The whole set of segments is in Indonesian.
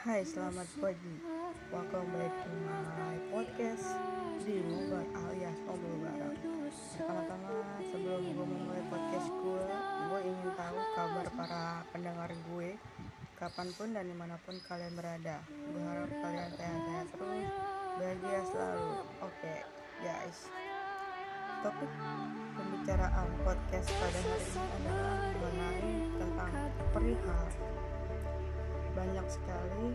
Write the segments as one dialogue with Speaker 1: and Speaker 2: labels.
Speaker 1: Hai, selamat pagi. Welcome back to my podcast di Ngobar alias Ngobrol Bareng. Pertama-tama sebelum gue memulai podcast gue, gue ingin tahu kabar para pendengar gue kapan pun dan di mana pun kalian berada. Gue harap kalian sehat-sehat terus, bahagia selalu. Oke, guys. Topik pembicaraan podcast pada hari ini adalah mengenai tentang perihal banyak sekali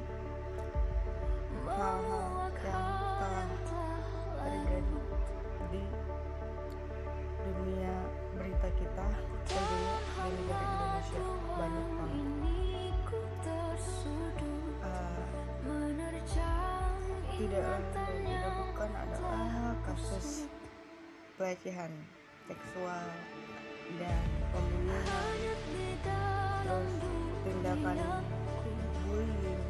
Speaker 1: hal-hal yang telah terjadi di dunia berita kita tentunya di negara Indonesia. Banyak banget. Uh, tidak dan tidak bukan adalah kasus pelecehan seksual dan pembunuhan. Terus tindakan bullying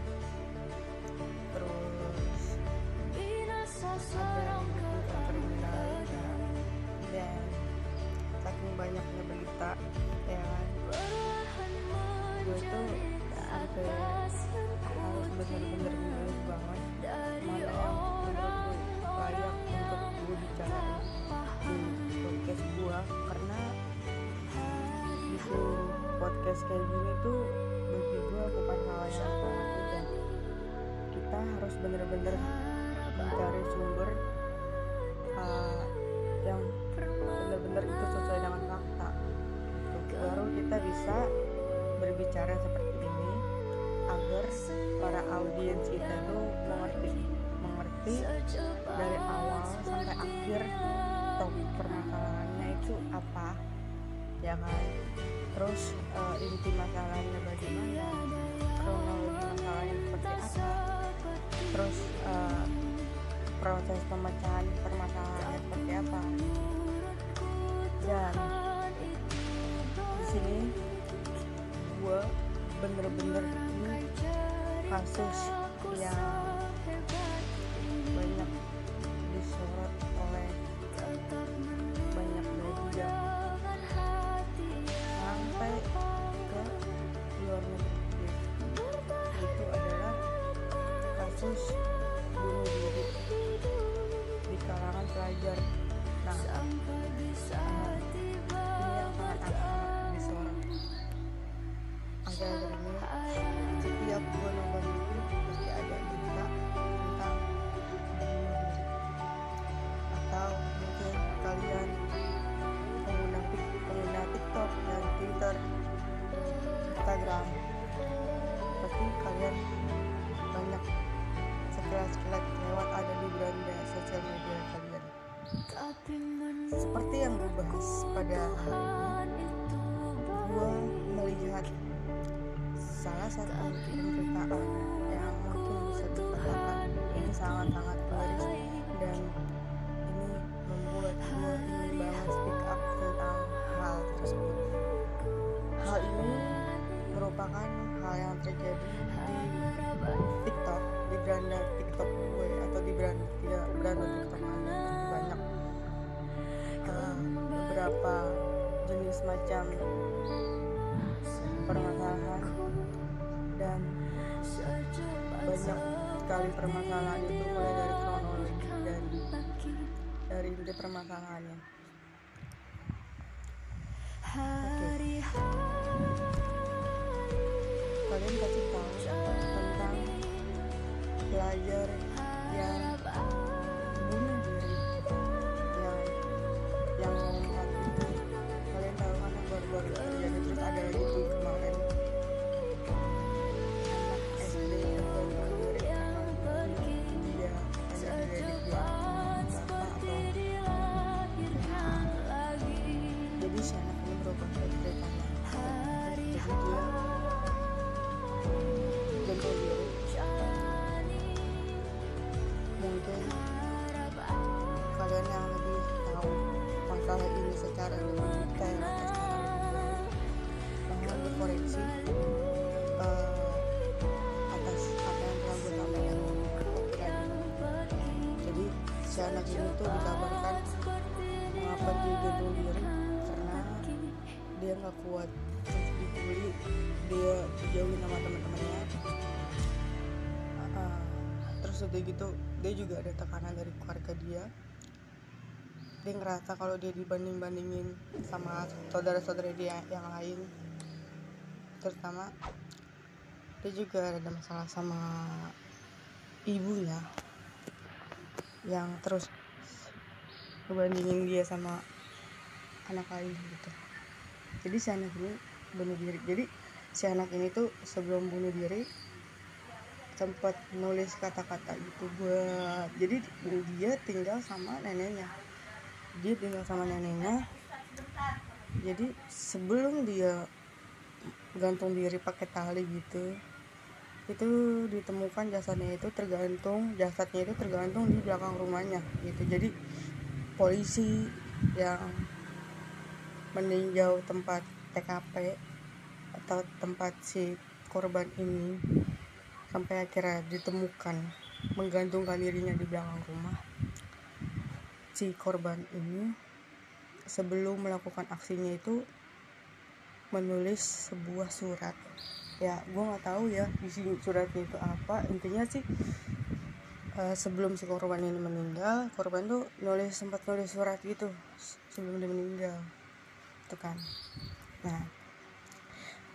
Speaker 1: terus ada juga kriminalitas dan saking banyaknya berita ya kan. Gue tuh sampai harus bener-bener milih banget. Mana yang menurut gue layak untuk gue bicarain di podcast gue karena bikin podcast kayak gini tuh yang sangat mudah kita harus bener-bener mencari sumber uh, yang bener-bener itu sesuai dengan fakta. Tuh, baru kita bisa berbicara seperti ini agar para audiens kita tuh mengerti mengerti dari awal sampai akhir topik permasalahannya itu apa ya kan? Terus uh, inti masalahnya bagaimana kronologi masalahnya seperti apa? terus uh, proses pemecahan permasalahannya seperti apa? dan di sini gue bener-bener ini kasus yang kasus bunuh diri di kalangan pelajar. Nah ini yang sangat disorot. Akhir-akhir ini sekilas-sekilas lewat ada di beranda sosial media kalian. Seperti yang gue bahas pada hari ini, gue melihat salah satu pemberitaan yang mungkin bisa dikatakan ini sangat-sangat miris dan macam permasalahan dan banyak sekali permasalahan itu mulai dari kronologi dan dari inti permasalahannya. Oke. Kalian pasti tahu tentang pelajar yang detail atau secara lebih baik mohon dikoreksi uh, atas apa yang telah gue sampaikan tadi jadi si anak ini tuh dikabarkan mengapa dia gantung diri karena dia nggak kuat terus dibully dia dijauhin sama teman-temannya. Terus udah gitu dia juga ada tekanan dari keluarga dia dia ngerasa kalau dia dibanding bandingin sama saudara-saudara dia yang lain. Terutama dia juga ada masalah sama ibunya yang terus ngebandingin dia sama anak lain gitu. Jadi si anak ini bunuh diri. Jadi si anak ini tuh sebelum bunuh diri sempat nulis kata-kata gitu buat jadi dia tinggal sama neneknya dia tinggal sama neneknya jadi sebelum dia gantung diri pakai tali gitu itu ditemukan jasadnya itu tergantung jasadnya itu tergantung di belakang rumahnya gitu. Jadi polisi yang meninjau tempat TKP atau tempat si korban ini sampai akhirnya ditemukan menggantungkan dirinya di belakang rumah si korban ini sebelum melakukan aksinya itu menulis sebuah surat. Ya gue nggak tahu ya isi suratnya itu apa. Intinya sih uh, sebelum si korban ini meninggal korban tuh nulis sempat nulis surat gitu sebelum dia meninggal. Itu kan. Nah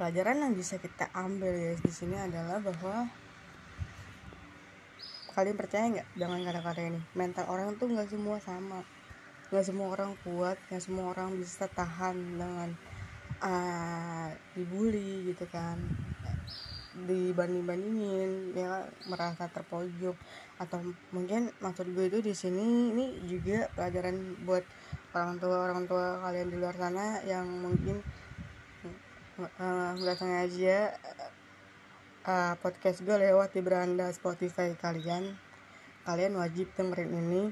Speaker 1: pelajaran yang bisa kita ambil ya di sini adalah bahwa kalian percaya nggak dengan kata-kata ini? Mental orang tuh nggak semua sama. Nggak semua orang kuat nggak semua orang bisa tahan dengan uh, dibully gitu kan. Dibanding-bandingin ya merasa terpojok. Atau mungkin maksud gue itu di sini ini juga pelajaran buat orang tua orang tua kalian di luar sana yang mungkin nggak uh, sengaja podcast gue lewat di beranda Spotify kalian. Kalian wajib dengerin ini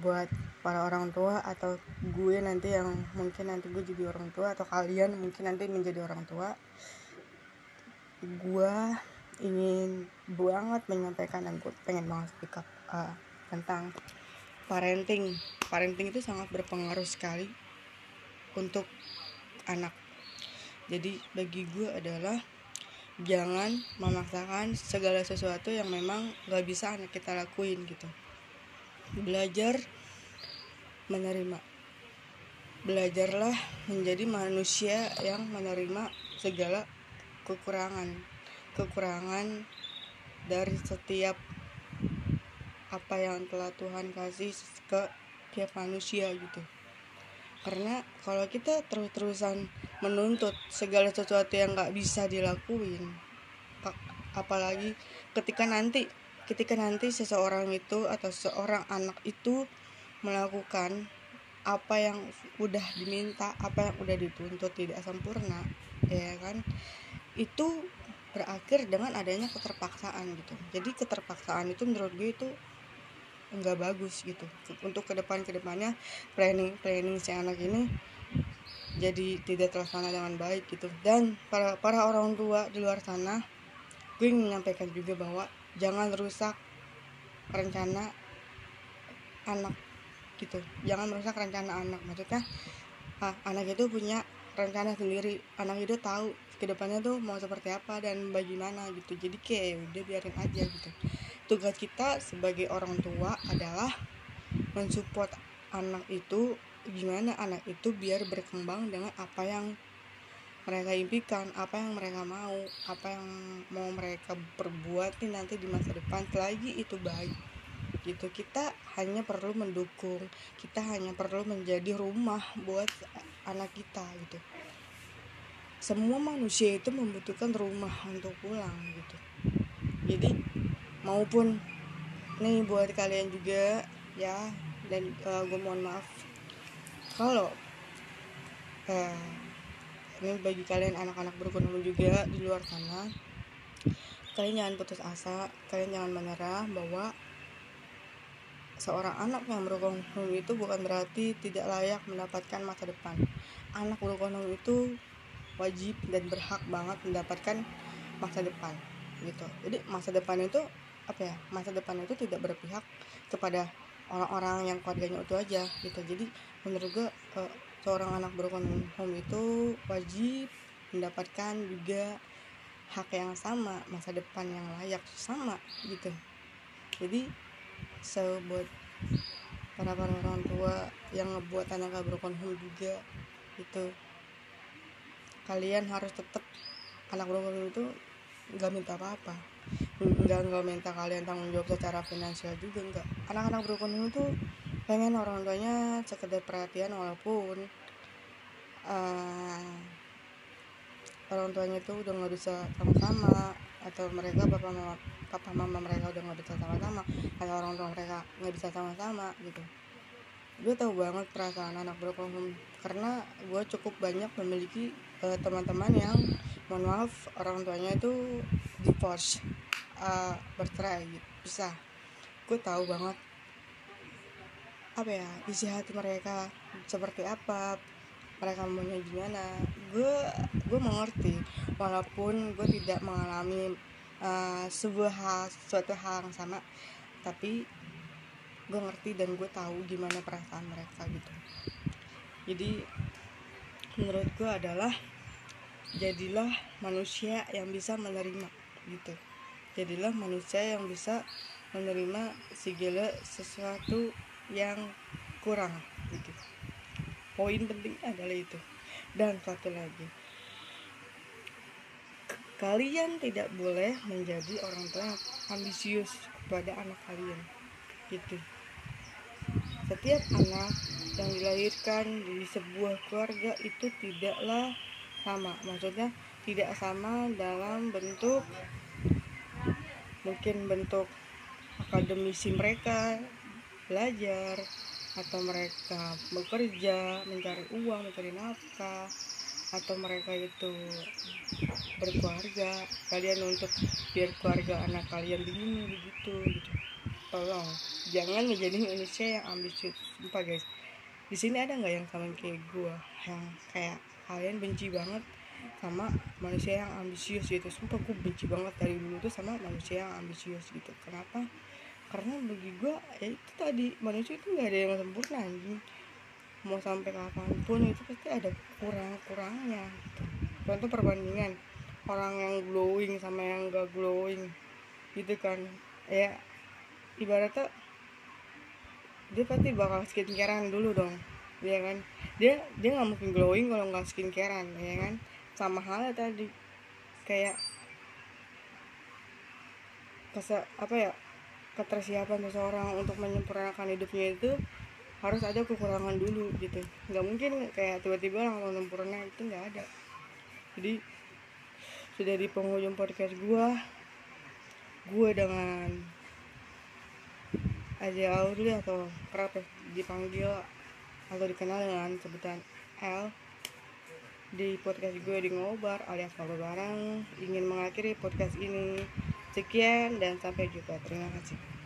Speaker 1: buat para orang tua atau gue nanti yang mungkin nanti gue jadi orang tua atau kalian mungkin nanti menjadi orang tua. Gue ingin banget menyampaikan dan gue pengen banget speak up uh, tentang parenting. Parenting itu sangat berpengaruh sekali untuk anak. Jadi bagi gue adalah jangan memaksakan segala sesuatu yang memang gak bisa anak kita lakuin gitu. Belajar menerima. Belajarlah menjadi manusia yang menerima segala kekurangan. Kekurangan dari setiap apa yang telah Tuhan kasih ke tiap manusia gitu. Karena kalau kita terus-terusan menuntut segala sesuatu yang nggak bisa dilakuin. Apalagi ketika nanti ketika nanti seseorang itu atau seorang anak itu melakukan apa yang udah diminta apa yang udah dituntut tidak sempurna ya kan? Itu berakhir dengan adanya keterpaksaan gitu. Jadi keterpaksaan itu menurut gue itu nggak bagus gitu. Untuk ke depan ke depannya planning planning si anak ini jadi tidak terlaksana dengan baik gitu. Dan para para orang tua di luar sana gue menyampaikan juga bahwa jangan rusak rencana anak gitu. Jangan merusak rencana anak. Maksudnya ah, anak itu punya rencana sendiri. Anak itu tahu ke depannya tuh mau seperti apa dan bagaimana gitu. Jadi kayak udah biarin aja gitu. Tugas kita sebagai orang tua adalah mensupport anak itu gimana anak itu biar berkembang dengan apa yang mereka impikan, apa yang mereka mau, apa yang mau mereka perbuat nih nanti di masa depan selagi itu baik. Gitu kita hanya perlu mendukung, kita hanya perlu menjadi rumah buat anak kita gitu. Semua manusia itu membutuhkan rumah untuk pulang gitu. Jadi maupun nih buat kalian juga ya dan uh, gue mohon maaf kalau uh, ini bagi kalian anak-anak berkenan juga di luar sana kalian jangan putus asa kalian jangan menyerah bahwa seorang anak yang berkenan itu bukan berarti tidak layak mendapatkan masa depan. Anak berkenan itu wajib dan berhak banget mendapatkan masa depan gitu. Jadi masa depan itu apa ya masa depan itu tidak berpihak kepada orang-orang yang keluarganya itu aja gitu. Jadi menurut gue uh, seorang anak broken home itu wajib mendapatkan juga hak yang sama masa depan yang layak sama gitu. Jadi so buat para para orang tua yang ngebuat anak gak broken home juga itu kalian harus tetap anak broken home itu nggak minta apa-apa nggak nggak minta kalian tanggung jawab secara finansial juga nggak. Anak-anak home itu pengen orang tuanya sekedar perhatian walaupun uh, orang tuanya itu udah nggak bisa sama-sama atau mereka bapak mama papa mama mereka udah nggak bisa sama-sama atau orang tua mereka nggak bisa sama-sama gitu. Gue tahu banget perasaan anak home karena gue cukup banyak memiliki uh, teman-teman yang mohon maaf orang tuanya itu divorce uh, bercerai gitu. Bisa gue tahu banget apa ya isi hati mereka seperti apa mereka maunya gimana. Gue gue mengerti walaupun gue tidak mengalami uh, sebuah hal suatu hal yang sama tapi gue ngerti dan gue tahu gimana perasaan mereka gitu. Jadi menurut gue adalah jadilah manusia yang bisa menerima gitu jadilah manusia yang bisa menerima segala sesuatu yang kurang gitu. Poin penting adalah itu. Dan satu lagi kalian tidak boleh menjadi orang tua ambisius kepada anak kalian gitu. Setiap anak yang dilahirkan di sebuah keluarga itu tidaklah sama maksudnya tidak sama dalam bentuk mungkin bentuk akademisi mereka belajar atau mereka bekerja mencari uang mencari nafkah atau mereka itu berkeluarga. Kalian untuk biar keluarga anak kalian begini begitu gitu. Tolong jangan menjadi manusia yang ambisius. Lupa guys di sini ada nggak yang sama kayak gue yang kayak kalian benci banget sama manusia yang ambisius gitu. Sumpah gue benci banget dari dulu tuh sama manusia yang ambisius gitu. Kenapa? Karena bagi gue ya itu tadi manusia itu nggak ada yang sempurna anjing. Mau sampai kapan pun itu pasti ada kurang-kurangnya gitu. contoh perbandingan orang yang glowing sama yang gak glowing gitu kan. Ya ibaratnya dia pasti bakal skincarean dulu dong ya kan? Dia dia nggak mungkin glowing kalau nggak skincarean ya kan sama halnya tadi. Kayak kesa apa ya ketersiapan seseorang untuk menyempurnakan hidupnya itu harus ada kekurangan dulu gitu. Nggak mungkin kayak tiba-tiba langsung sempurna itu nggak ada. Jadi sudah di penghujung podcast gua gua dengan aja Audrey atau kerap dipanggil atau dikenal dengan sebutan L di podcast gue di ngobar alias ngobrol bareng ingin mengakhiri podcast ini. Sekian dan sampai jumpa. Terima kasih